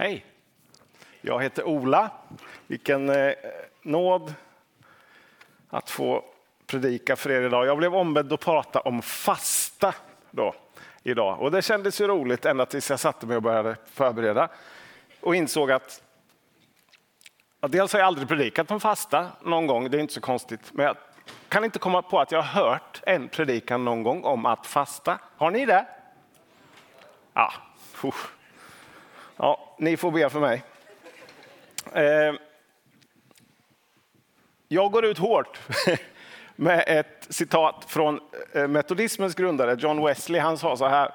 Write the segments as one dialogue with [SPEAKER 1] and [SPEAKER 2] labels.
[SPEAKER 1] Hej! Jag heter Ola. Vilken eh, nåd att få predika för er idag. Jag blev ombedd att prata om fasta då, idag. Och det kändes ju roligt ända tills jag satte mig och började förbereda och insåg att ja, dels har jag aldrig predikat om fasta någon gång, det är inte så konstigt. Men jag kan inte komma på att jag har hört en predikan någon gång om att fasta. Har ni det? Ja, ja ni får be för mig. Eh, jag går ut hårt med ett citat från eh, metodismens grundare John Wesley. Han sa så här.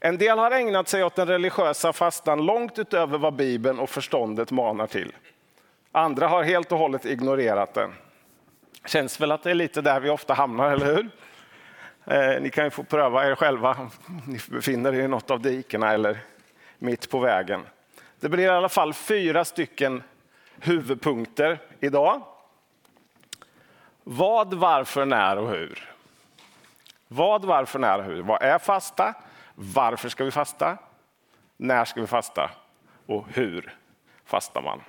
[SPEAKER 1] En del har ägnat sig åt den religiösa fastan långt utöver vad Bibeln och förståndet manar till. Andra har helt och hållet ignorerat den. Känns väl att det är lite där vi ofta hamnar, eller hur? Eh, ni kan ju få pröva er själva om ni befinner er i något av dikena eller mitt på vägen. Det blir i alla fall fyra stycken huvudpunkter idag. Vad, varför, när och hur? Vad, varför, när och hur? Vad är fasta? Varför ska vi fasta? När ska vi fasta? Och hur fastar man?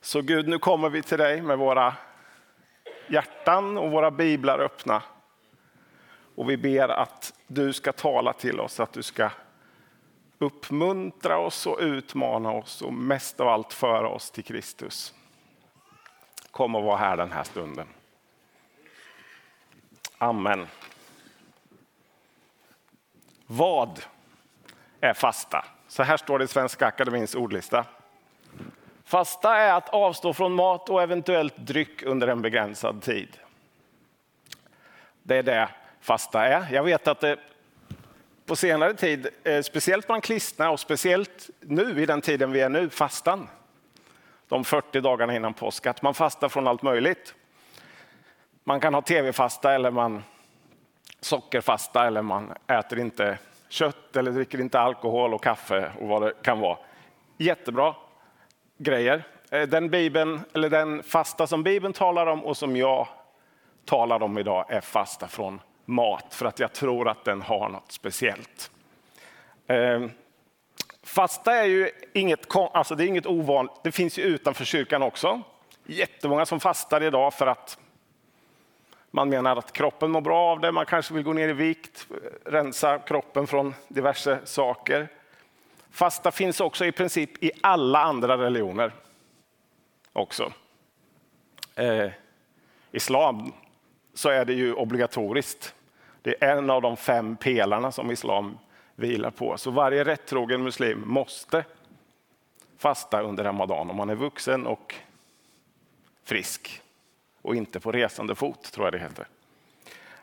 [SPEAKER 1] Så Gud, nu kommer vi till dig med våra hjärtan och våra biblar öppna. Och vi ber att du ska tala till oss, att du ska uppmuntra oss och utmana oss och mest av allt föra oss till Kristus. Kom och var här den här stunden. Amen. Vad är fasta? Så här står det i Svenska Akademins ordlista. Fasta är att avstå från mat och eventuellt dryck under en begränsad tid. Det är det fasta är. Jag vet att det på senare tid, eh, speciellt bland kristna och speciellt nu i den tiden vi är nu, fastan. De 40 dagarna innan påsk, att man fastar från allt möjligt. Man kan ha tv-fasta eller man sockerfasta eller man äter inte kött eller dricker inte alkohol och kaffe och vad det kan vara. Jättebra grejer. Eh, den, Bibeln, eller den fasta som Bibeln talar om och som jag talar om idag är fasta från mat för att jag tror att den har något speciellt. Ehm, fasta är ju inget, alltså det är inget ovanligt, det finns ju utanför kyrkan också. Jättemånga som fastar idag för att man menar att kroppen mår bra av det, man kanske vill gå ner i vikt, rensa kroppen från diverse saker. Fasta finns också i princip i alla andra religioner också. Eh, islam så är det ju obligatoriskt. Det är en av de fem pelarna som islam vilar på. Så varje rättrogen muslim måste fasta under ramadan om man är vuxen och frisk och inte på resande fot, tror jag det heter.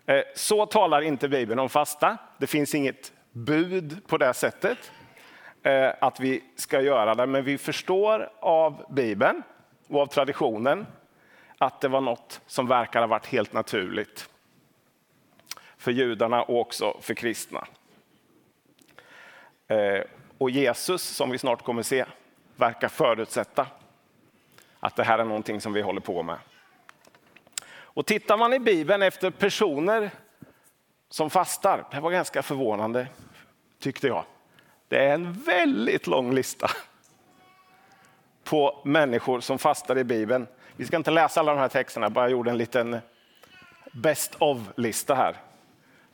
[SPEAKER 1] Eh, så talar inte Bibeln om fasta. Det finns inget bud på det sättet eh, att vi ska göra det, men vi förstår av Bibeln och av traditionen att det var något som verkar ha varit helt naturligt för judarna och också för kristna. Eh, och Jesus, som vi snart kommer se, verkar förutsätta att det här är någonting som vi håller på med. Och tittar man i Bibeln efter personer som fastar, det var ganska förvånande tyckte jag. Det är en väldigt lång lista på människor som fastar i Bibeln. Vi ska inte läsa alla de här texterna, bara gjorde en liten best of-lista här.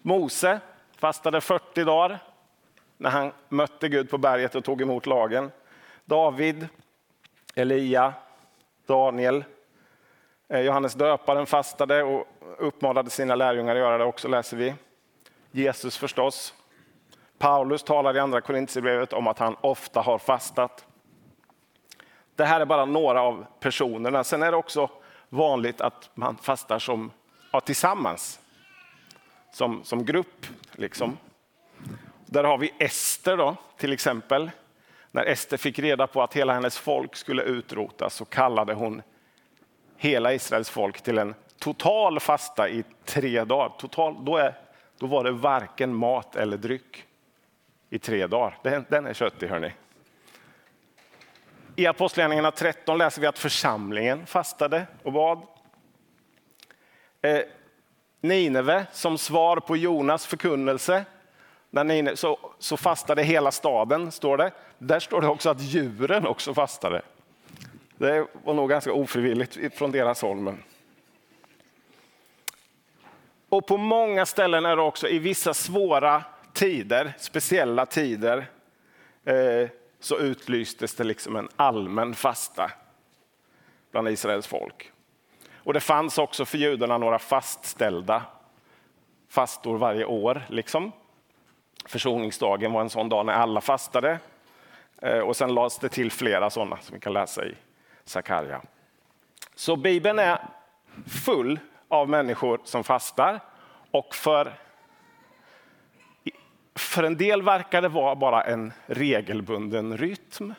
[SPEAKER 1] Mose fastade 40 dagar när han mötte Gud på berget och tog emot lagen. David, Elia, Daniel, eh, Johannes döparen fastade och uppmanade sina lärjungar att göra det också, läser vi. Jesus förstås. Paulus talar i andra Korintierbrevet om att han ofta har fastat. Det här är bara några av personerna. Sen är det också vanligt att man fastar som, ja, tillsammans som, som grupp. Liksom. Där har vi Ester då, till exempel. När Ester fick reda på att hela hennes folk skulle utrotas så kallade hon hela Israels folk till en total fasta i tre dagar. Total, då, är, då var det varken mat eller dryck i tre dagar. Den, den är köttig hörni. I Apostlagärningarna 13 läser vi att församlingen fastade och bad. Eh, Nineve som svar på Jonas förkunnelse När Nineve, så, så fastade hela staden, står det. Där står det också att djuren också fastade. Det var nog ganska ofrivilligt från deras håll. Men... Och på många ställen är det också i vissa svåra tider, speciella tider, eh, så utlystes det liksom en allmän fasta bland Israels folk. Och det fanns också för judarna några fastställda fastor varje år. Liksom. Försoningsdagen var en sån dag när alla fastade. Eh, och sen lades det till flera sådana som vi kan läsa i Sakarja. Så Bibeln är full av människor som fastar och för, för en del verkar det vara bara en regelbunden rytm.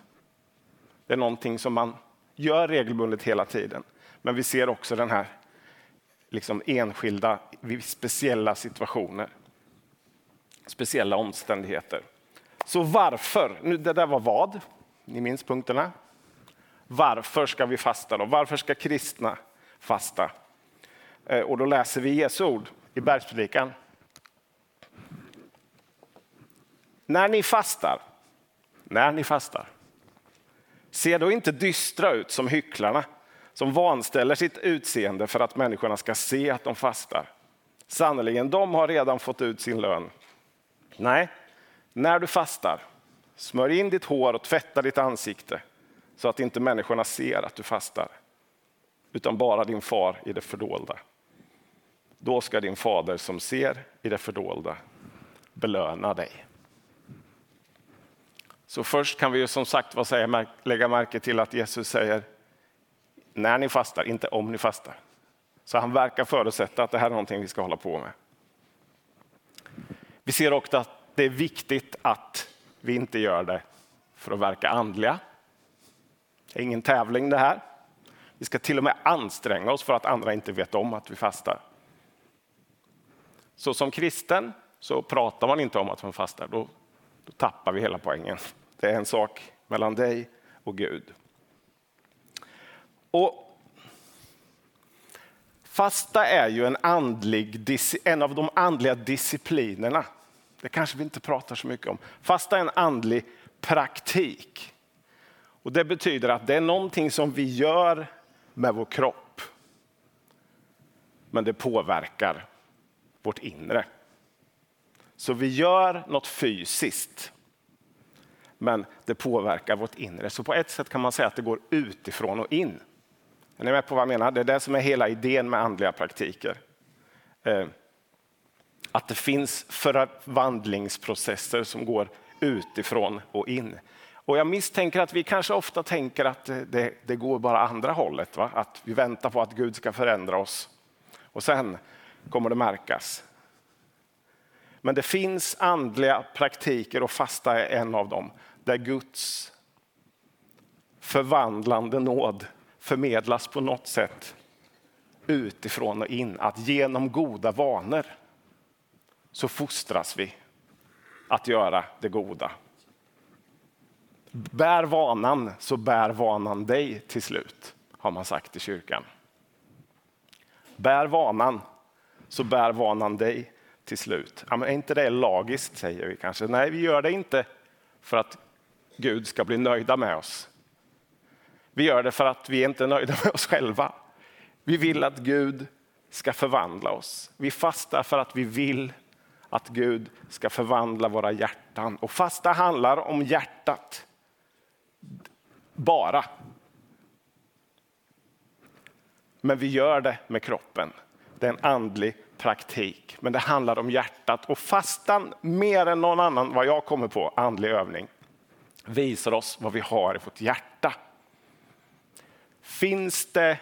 [SPEAKER 1] Det är någonting som man gör regelbundet hela tiden. Men vi ser också den här liksom enskilda, speciella situationer. Speciella omständigheter. Så varför? Nu, det där var vad? Ni minns punkterna? Varför ska vi fasta? Då? Varför ska kristna fasta? Eh, och då läser vi Jesu ord i bergspredikan. När ni fastar, när ni fastar, se då inte dystra ut som hycklarna som vanställer sitt utseende för att människorna ska se att de fastar. Sannerligen, de har redan fått ut sin lön. Nej, när du fastar, smörj in ditt hår och tvätta ditt ansikte så att inte människorna ser att du fastar, utan bara din far i det fördolda. Då ska din fader som ser i det fördolda belöna dig. Så först kan vi ju som sagt vad säga, lägga märke till att Jesus säger när ni fastar, inte om ni fastar. Så han verkar förutsätta att det här är någonting vi ska hålla på med. Vi ser också att det är viktigt att vi inte gör det för att verka andliga. Det är ingen tävling det här. Vi ska till och med anstränga oss för att andra inte vet om att vi fastar. Så som kristen så pratar man inte om att man fastar. Då, då tappar vi hela poängen. Det är en sak mellan dig och Gud. Och Fasta är ju en, andlig, en av de andliga disciplinerna. Det kanske vi inte pratar så mycket om. Fasta är en andlig praktik. Och Det betyder att det är någonting som vi gör med vår kropp. Men det påverkar vårt inre. Så vi gör något fysiskt, men det påverkar vårt inre. Så på ett sätt kan man säga att det går utifrån och in. Är ni med på vad jag menar? Det är det som är hela idén med andliga praktiker. Eh, att det finns förvandlingsprocesser som går utifrån och in. Och jag misstänker att vi kanske ofta tänker att det, det går bara andra hållet. Va? Att vi väntar på att Gud ska förändra oss och sen kommer det märkas. Men det finns andliga praktiker och fasta är en av dem där Guds förvandlande nåd förmedlas på något sätt utifrån och in. Att genom goda vanor så fostras vi att göra det goda. Bär vanan så bär vanan dig till slut, har man sagt i kyrkan. Bär vanan så bär vanan dig till slut. Ja, men är inte det lagiskt, säger vi kanske. Nej, vi gör det inte för att Gud ska bli nöjda med oss. Vi gör det för att vi inte är nöjda med oss själva. Vi vill att Gud ska förvandla oss. Vi fastar för att vi vill att Gud ska förvandla våra hjärtan. Och fasta handlar om hjärtat. Bara. Men vi gör det med kroppen. Det är en andlig praktik. Men det handlar om hjärtat. Och fastan, mer än någon annan vad jag kommer på, andlig övning, visar oss vad vi har i vårt hjärta. Finns det,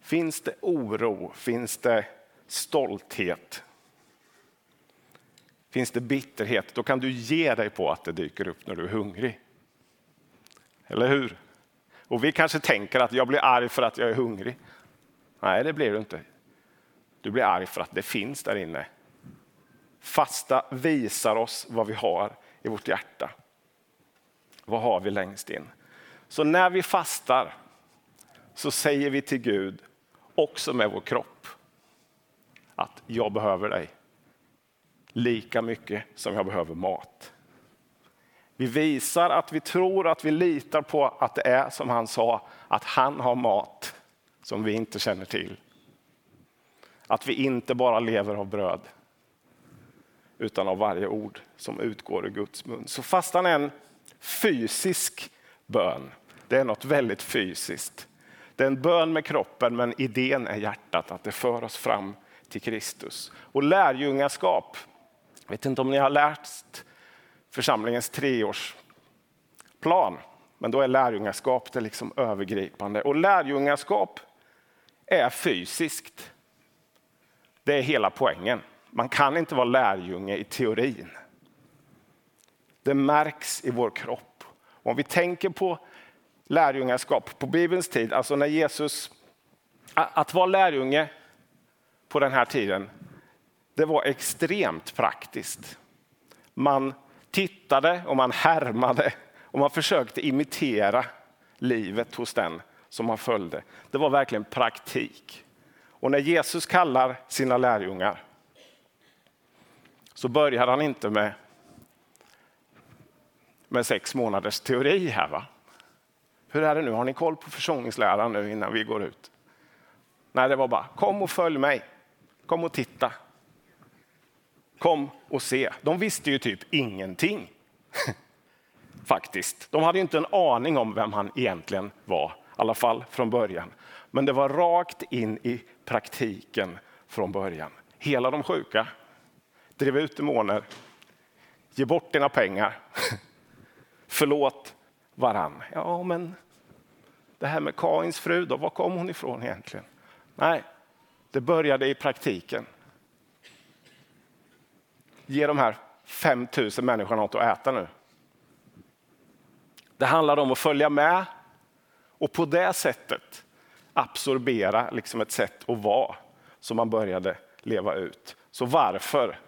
[SPEAKER 1] finns det oro? Finns det stolthet? Finns det bitterhet? Då kan du ge dig på att det dyker upp när du är hungrig. Eller hur? Och vi kanske tänker att jag blir arg för att jag är hungrig. Nej, det blir du inte. Du blir arg för att det finns där inne. Fasta visar oss vad vi har i vårt hjärta. Vad har vi längst in? Så när vi fastar så säger vi till Gud, också med vår kropp, att jag behöver dig. lika mycket som jag behöver mat. Vi visar att vi tror att vi litar på att det är som han sa, att han har mat som vi inte känner till. Att vi inte bara lever av bröd, utan av varje ord som utgår ur Guds mun. Så fastan är en fysisk bön. Det är något väldigt fysiskt. Det är en bön med kroppen, men idén är hjärtat, att det för oss fram till Kristus. Och lärjungaskap, jag vet inte om ni har lärt församlingens treårsplan, men då är lärjungaskap det liksom övergripande. Och lärjungaskap är fysiskt. Det är hela poängen. Man kan inte vara lärjunge i teorin. Det märks i vår kropp. Om vi tänker på lärjungaskap på Bibelns tid, alltså när Jesus... Att vara lärjunge på den här tiden, det var extremt praktiskt. Man tittade och man härmade och man försökte imitera livet hos den som man följde. Det var verkligen praktik. Och när Jesus kallar sina lärjungar så börjar han inte med, med sex månaders teori här. Va? Hur är det nu, har ni koll på försoningsläran nu innan vi går ut? Nej, det var bara kom och följ mig. Kom och titta. Kom och se. De visste ju typ ingenting. Faktiskt. De hade ju inte en aning om vem han egentligen var, i alla fall från början. Men det var rakt in i praktiken från början. Hela de sjuka, driv ut demoner, ge bort dina pengar, förlåt varann. Ja, men det här med Kains fru, då, var kom hon ifrån egentligen? Nej, det började i praktiken. Ge de här 5 000 människorna något att äta nu. Det handlar om att följa med och på det sättet absorbera liksom ett sätt att vara som man började leva ut. Så varför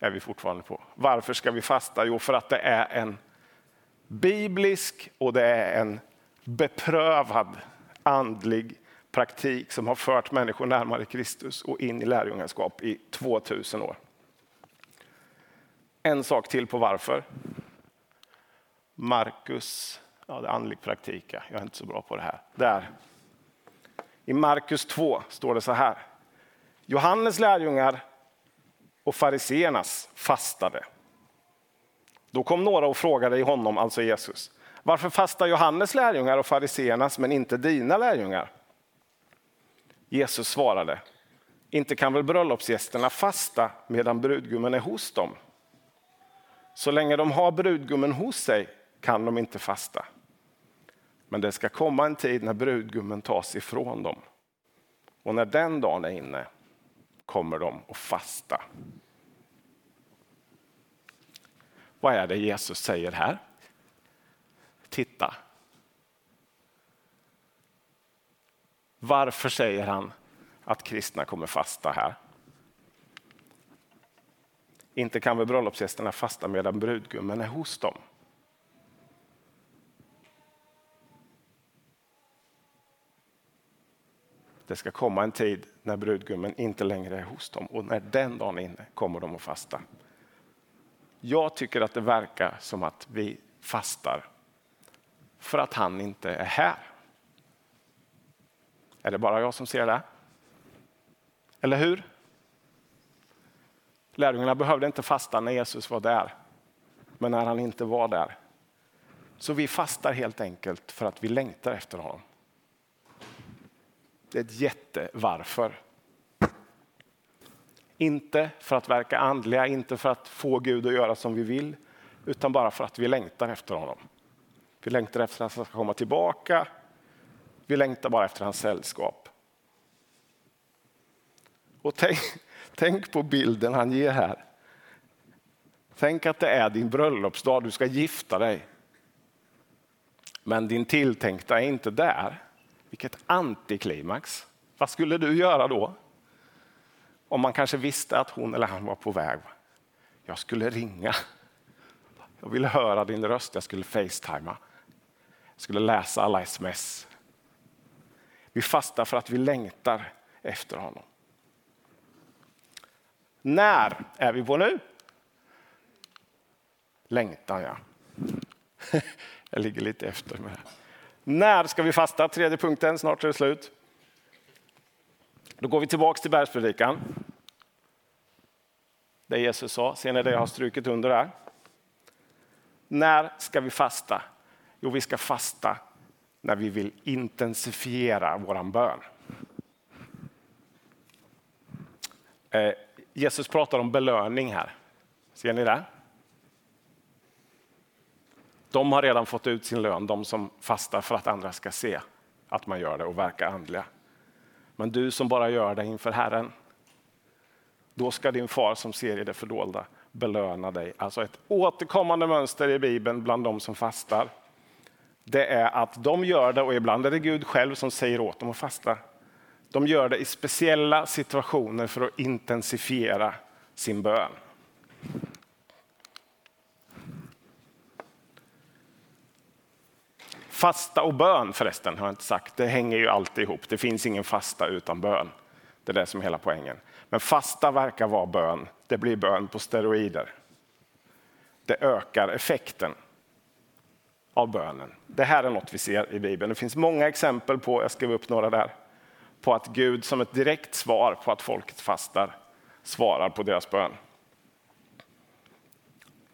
[SPEAKER 1] är vi fortfarande på? Varför ska vi fasta? Jo, för att det är en biblisk och det är en beprövad andlig praktik som har fört människor närmare Kristus och in i lärjungaskap i 2000 år. En sak till på varför. Markus, ja det är andlig praktik, jag är inte så bra på det här. Där. I Markus 2 står det så här. Johannes lärjungar och fariseernas fastade. Då kom några och frågade honom, alltså Jesus, varför fastar Johannes lärjungar och fariseernas men inte dina lärjungar? Jesus svarade, inte kan väl bröllopsgästerna fasta medan brudgummen är hos dem? Så länge de har brudgummen hos sig kan de inte fasta. Men det ska komma en tid när brudgummen tas ifrån dem. Och när den dagen är inne kommer de att fasta. Vad är det Jesus säger här? Titta. Varför säger han att kristna kommer fasta här? Inte kan väl bröllopsgästerna fasta medan brudgummen är hos dem? Det ska komma en tid när brudgummen inte längre är hos dem och när den dagen är inne kommer de att fasta. Jag tycker att det verkar som att vi fastar för att han inte är här. Är det bara jag som ser det? Eller hur? Lärjungarna behövde inte fasta när Jesus var där, men när han inte var där. Så vi fastar helt enkelt för att vi längtar efter honom. Det är ett jättevarför. Inte för att verka andliga, inte för att få Gud att göra som vi vill, utan bara för att vi längtar efter honom. Vi längtar efter att han ska komma tillbaka. Vi längtar bara efter hans sällskap. Och tänk, tänk på bilden han ger här. Tänk att det är din bröllopsdag, du ska gifta dig. Men din tilltänkta är inte där. Vilket antiklimax. Vad skulle du göra då? Om man kanske visste att hon eller han var på väg. Jag skulle ringa. Jag ville höra din röst, jag skulle facetima. Skulle läsa alla sms. Vi fastar för att vi längtar efter honom. När är vi på nu? Längtan, ja. Jag ligger lite efter med det. När ska vi fasta? Tredje punkten, snart är det slut. Då går vi tillbaka till bergspredikan. Det Jesus sa, ser ni det jag har strukit under där? När ska vi fasta? Jo, vi ska fasta när vi vill intensifiera våran bön. Eh, Jesus pratar om belöning här. Ser ni det? De har redan fått ut sin lön, de som fastar för att andra ska se att man gör det och verka andliga. Men du som bara gör det inför Herren, då ska din far som ser i det fördolda belöna dig. Alltså ett återkommande mönster i Bibeln bland de som fastar. Det är att de gör det, och ibland är det Gud själv som säger åt dem att fasta. De gör det i speciella situationer för att intensifiera sin bön. Fasta och bön förresten har jag inte sagt, det hänger ju alltid ihop. Det finns ingen fasta utan bön. Det är det som är hela poängen. Men fasta verkar vara bön. Det blir bön på steroider. Det ökar effekten av bönen. Det här är något vi ser i Bibeln. Det finns många exempel på, jag skrev upp några där, på att Gud som ett direkt svar på att folket fastar svarar på deras bön.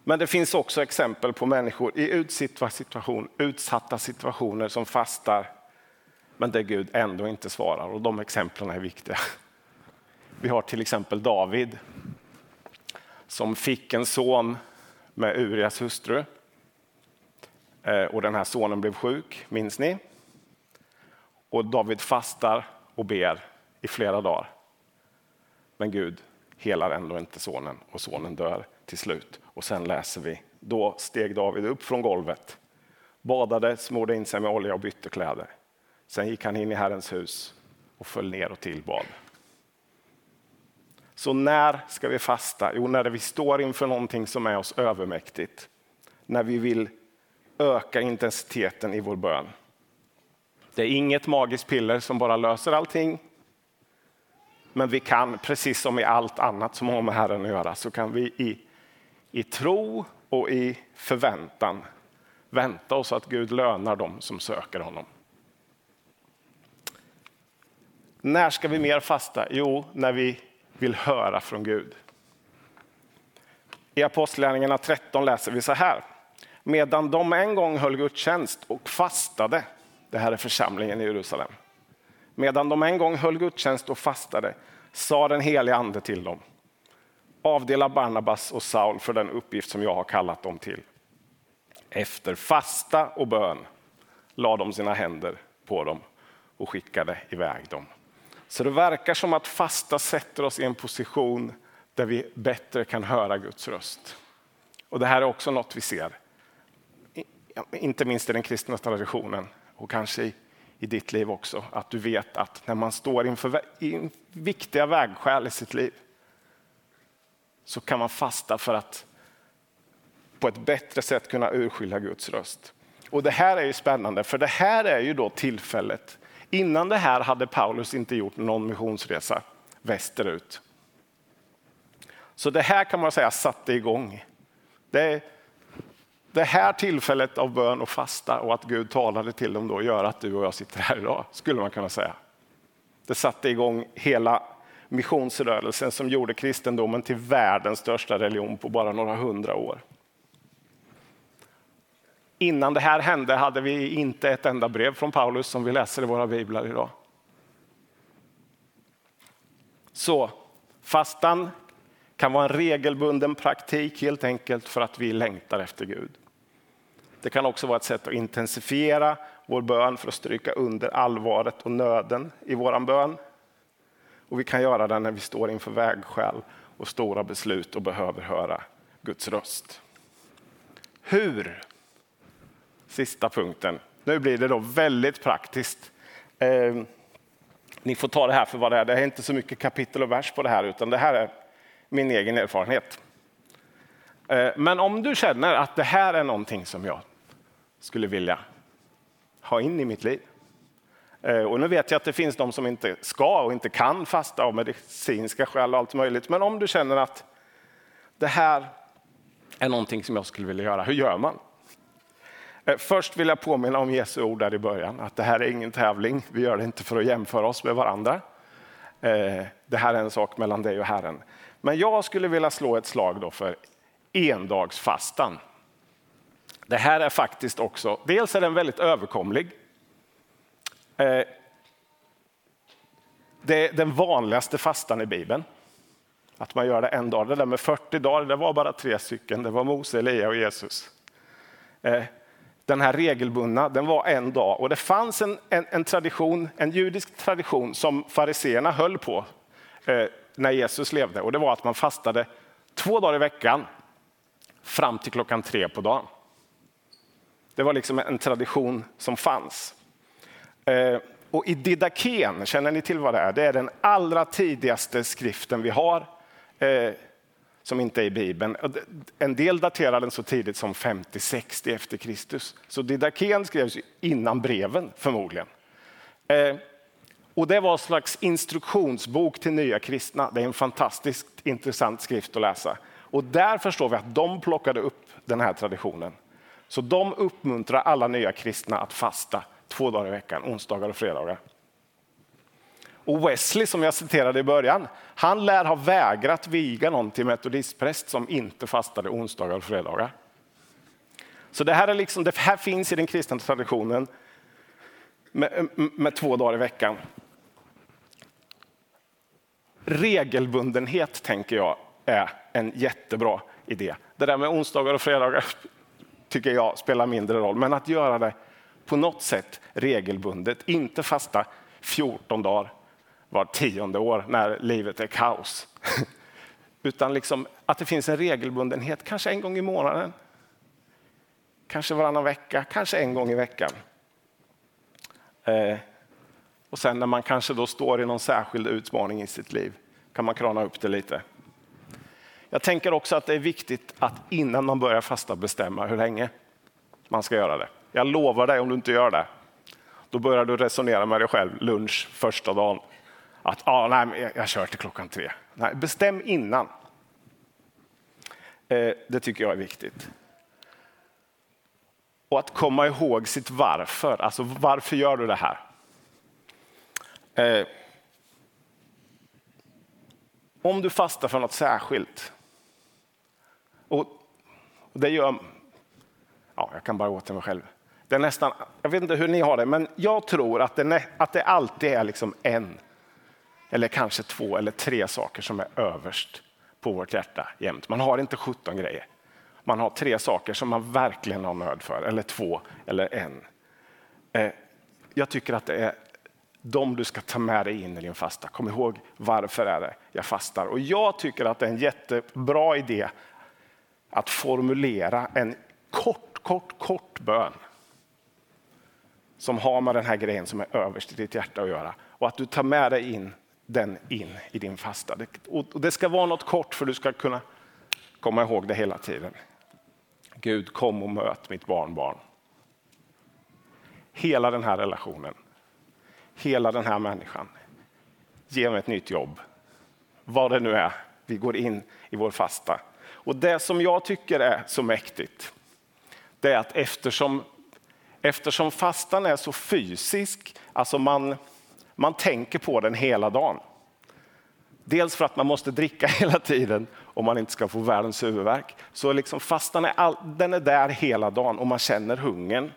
[SPEAKER 1] Men det finns också exempel på människor i utsatta, situation, utsatta situationer som fastar men där Gud ändå inte svarar. Och de exemplen är viktiga. Vi har till exempel David som fick en son med Urias hustru. Eh, och den här sonen blev sjuk, minns ni? Och David fastar och ber i flera dagar. Men Gud helar ändå inte sonen och sonen dör till slut. Och sen läser vi, då steg David upp från golvet, badade, smorde in sig med olja och bytte kläder. Sen gick han in i Herrens hus och föll ner och tillbad. Så när ska vi fasta? Jo, när vi står inför någonting som är oss övermäktigt. När vi vill öka intensiteten i vår bön. Det är inget magiskt piller som bara löser allting. Men vi kan, precis som i allt annat som har med Herren att göra, så kan vi i, i tro och i förväntan vänta oss att Gud lönar dem som söker honom. När ska vi mer fasta? Jo, när vi vill höra från Gud. I Apostlagärningarna 13 läser vi så här. Medan de en gång höll gudstjänst och fastade, det här är församlingen i Jerusalem. Medan de en gång höll gudstjänst och fastade sa den helige ande till dem. Avdela Barnabas och Saul för den uppgift som jag har kallat dem till. Efter fasta och bön lade de sina händer på dem och skickade iväg dem. Så det verkar som att fasta sätter oss i en position där vi bättre kan höra Guds röst. Och det här är också något vi ser, inte minst i den kristna traditionen och kanske i, i ditt liv också, att du vet att när man står inför in viktiga vägskäl i sitt liv så kan man fasta för att på ett bättre sätt kunna urskilja Guds röst. Och det här är ju spännande, för det här är ju då tillfället Innan det här hade Paulus inte gjort någon missionsresa västerut. Så det här kan man säga satte igång. Det, det här tillfället av bön och fasta och att Gud talade till dem då gör att du och jag sitter här idag, skulle man kunna säga. Det satte igång hela missionsrörelsen som gjorde kristendomen till världens största religion på bara några hundra år. Innan det här hände hade vi inte ett enda brev från Paulus som vi läser i våra biblar idag. Så fastan kan vara en regelbunden praktik helt enkelt för att vi längtar efter Gud. Det kan också vara ett sätt att intensifiera vår bön för att stryka under allvaret och nöden i vår bön. Och vi kan göra det när vi står inför vägskäl och stora beslut och behöver höra Guds röst. Hur sista punkten. Nu blir det då väldigt praktiskt. Eh, ni får ta det här för vad det är. Det är inte så mycket kapitel och vers på det här, utan det här är min egen erfarenhet. Eh, men om du känner att det här är någonting som jag skulle vilja ha in i mitt liv. Eh, och nu vet jag att det finns de som inte ska och inte kan fasta av medicinska skäl och allt möjligt. Men om du känner att det här är någonting som jag skulle vilja göra. Hur gör man? Eh, först vill jag påminna om Jesu ord där i början, att det här är ingen tävling. Vi gör det inte för att jämföra oss med varandra. Eh, det här är en sak mellan dig och Herren. Men jag skulle vilja slå ett slag då för endagsfastan. Det här är faktiskt också, dels är den väldigt överkomlig. Eh, det är den vanligaste fastan i Bibeln. Att man gör det en dag. Det där med 40 dagar, det var bara tre stycken. Det var Mose, Elia och Jesus. Eh, den här regelbundna, den var en dag. Och det fanns en, en, en tradition, en judisk tradition som fariseerna höll på eh, när Jesus levde. Och det var att man fastade två dagar i veckan fram till klockan tre på dagen. Det var liksom en tradition som fanns. Eh, och i Didaken, känner ni till vad det är? Det är den allra tidigaste skriften vi har eh, som inte är i Bibeln. En del daterar den så tidigt som 50-60 efter Kristus. Så Didaken skrevs innan breven förmodligen. Eh, och det var en slags instruktionsbok till nya kristna. Det är en fantastiskt intressant skrift att läsa. Och där förstår vi att de plockade upp den här traditionen. Så de uppmuntrar alla nya kristna att fasta två dagar i veckan, onsdagar och fredagar. Och Wesley, som jag citerade i början, han lär ha vägrat viga någon till metodistpräst som inte fastade onsdagar och fredagar. Så det här, är liksom, det här finns i den kristna traditionen med, med två dagar i veckan. Regelbundenhet, tänker jag, är en jättebra idé. Det där med onsdagar och fredagar tycker jag spelar mindre roll, men att göra det på något sätt regelbundet, inte fasta 14 dagar var tionde år när livet är kaos. Utan liksom att det finns en regelbundenhet, kanske en gång i månaden. Kanske varannan vecka, kanske en gång i veckan. Eh, och sen när man kanske då står i någon särskild utmaning i sitt liv kan man krana upp det lite. Jag tänker också att det är viktigt att innan man börjar fasta bestämma hur länge man ska göra det. Jag lovar dig om du inte gör det, då börjar du resonera med dig själv lunch första dagen. Att ah, nej, jag, jag kör till klockan tre. Nej, bestäm innan. Eh, det tycker jag är viktigt. Och att komma ihåg sitt varför. Alltså varför gör du det här? Eh, om du fastar för något särskilt. Och det gör... Ja, jag kan bara gå till mig själv. Det är nästan, jag vet inte hur ni har det, men jag tror att det, att det alltid är liksom en eller kanske två eller tre saker som är överst på vårt hjärta jämt. Man har inte 17 grejer. Man har tre saker som man verkligen har nöd för, eller två eller en. Eh, jag tycker att det är de du ska ta med dig in i din fasta. Kom ihåg varför är det jag fastar. Och jag tycker att det är en jättebra idé att formulera en kort, kort, kort bön som har med den här grejen som är överst i ditt hjärta att göra. Och att du tar med dig in den in i din fasta. Och det ska vara något kort för du ska kunna komma ihåg det hela tiden. Gud, kom och möt mitt barnbarn. Hela den här relationen, hela den här människan. Ge mig ett nytt jobb. Vad det nu är, vi går in i vår fasta. Och det som jag tycker är så mäktigt, det är att eftersom, eftersom fastan är så fysisk, alltså man man tänker på den hela dagen. Dels för att man måste dricka hela tiden om man inte ska få världens huvudvärk. Så liksom fastan är, all, den är där hela dagen och man känner hungern.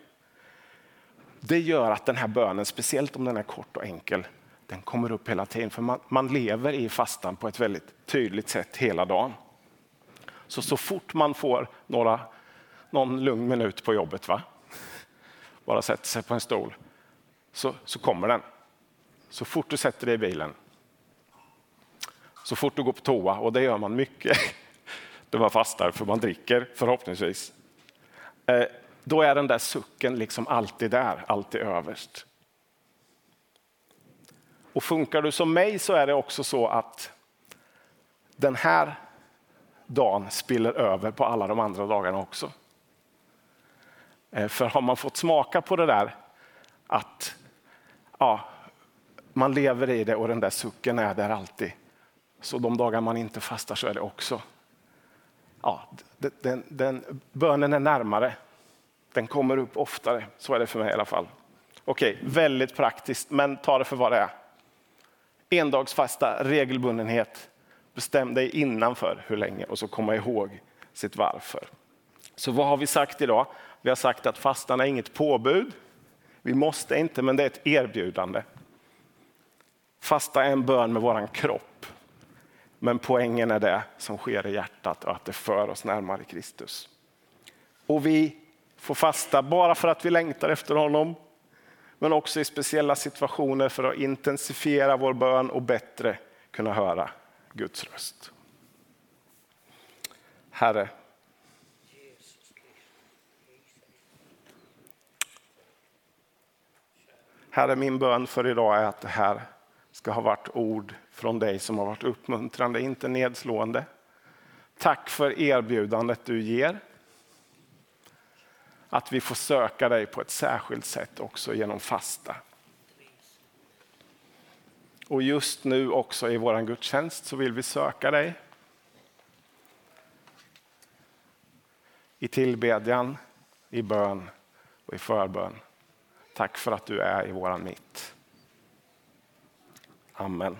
[SPEAKER 1] Det gör att den här bönen, speciellt om den är kort och enkel, den kommer upp hela tiden. För man, man lever i fastan på ett väldigt tydligt sätt hela dagen. Så så fort man får några, någon lugn minut på jobbet, va? bara sätter sig på en stol, så, så kommer den. Så fort du sätter dig i bilen, så fort du går på toa, och det gör man mycket då man fastar, för man dricker förhoppningsvis. Eh, då är den där sucken liksom alltid där, alltid överst. Och funkar du som mig så är det också så att den här dagen spiller över på alla de andra dagarna också. Eh, för har man fått smaka på det där att ja, man lever i det och den där sucken är där alltid. Så de dagar man inte fastar så är det också ja, den, den, bönen är närmare. Den kommer upp oftare. Så är det för mig i alla fall. Okej, väldigt praktiskt, men ta det för vad det är. Endagsfasta, regelbundenhet. Bestäm dig innanför hur länge och så komma ihåg sitt varför. Så vad har vi sagt idag? Vi har sagt att fastan är inget påbud. Vi måste inte, men det är ett erbjudande. Fasta är en bön med våran kropp. Men poängen är det som sker i hjärtat och att det för oss närmare Kristus. Och vi får fasta bara för att vi längtar efter honom, men också i speciella situationer för att intensifiera vår bön och bättre kunna höra Guds röst. Herre, Herre, min bön för idag är att det här ska ha varit ord från dig som har varit uppmuntrande, inte nedslående. Tack för erbjudandet du ger. Att vi får söka dig på ett särskilt sätt också genom fasta. Och just nu också i vår gudstjänst så vill vi söka dig. I tillbedjan, i bön och i förbön. Tack för att du är i våran mitt. Amen.